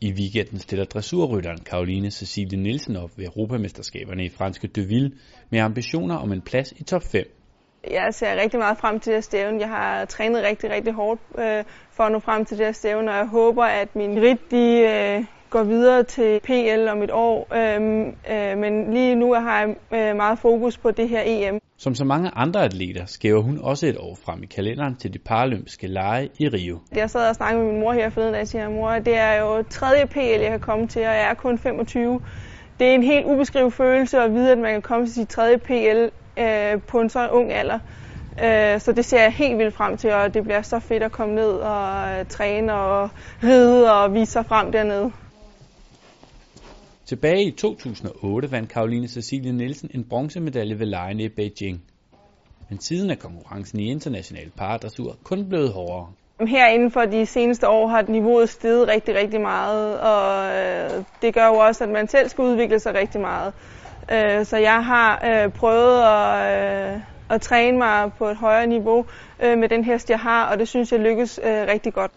I weekenden stiller dressurrytteren Karoline Cecilie Nielsen op ved Europamesterskaberne i franske Deville med ambitioner om en plads i top 5. Jeg ser rigtig meget frem til det her stævne. Jeg har trænet rigtig, rigtig hårdt øh, for at nå frem til det her stævne, og jeg håber, at min rit de, øh, går videre til PL om et år. Øhm, øh, men lige nu har jeg øh, meget fokus på det her EM. Som så mange andre atleter skæver hun også et år frem i kalenderen til de paralympiske lege i Rio. Jeg sad og snakkede med min mor her forleden og siger, mor, det er jo tredje PL, jeg kan komme til, og jeg er kun 25. Det er en helt ubeskrevet følelse at vide, at man kan komme til sit tredje PL øh, på en så ung alder. Øh, så det ser jeg helt vildt frem til, og det bliver så fedt at komme ned og øh, træne og ride og vise sig frem dernede. Tilbage i 2008 vandt Karoline Cecilie Nielsen en bronzemedalje ved lejene i Beijing. Men siden er konkurrencen i international paradressur kun blevet hårdere. Her inden for de seneste år har niveauet steget rigtig, rigtig meget, og øh, det gør jo også, at man selv skal udvikle sig rigtig meget. Øh, så jeg har øh, prøvet at, at træne mig på et højere niveau med den hest, jeg har, og det synes jeg lykkes rigtig godt.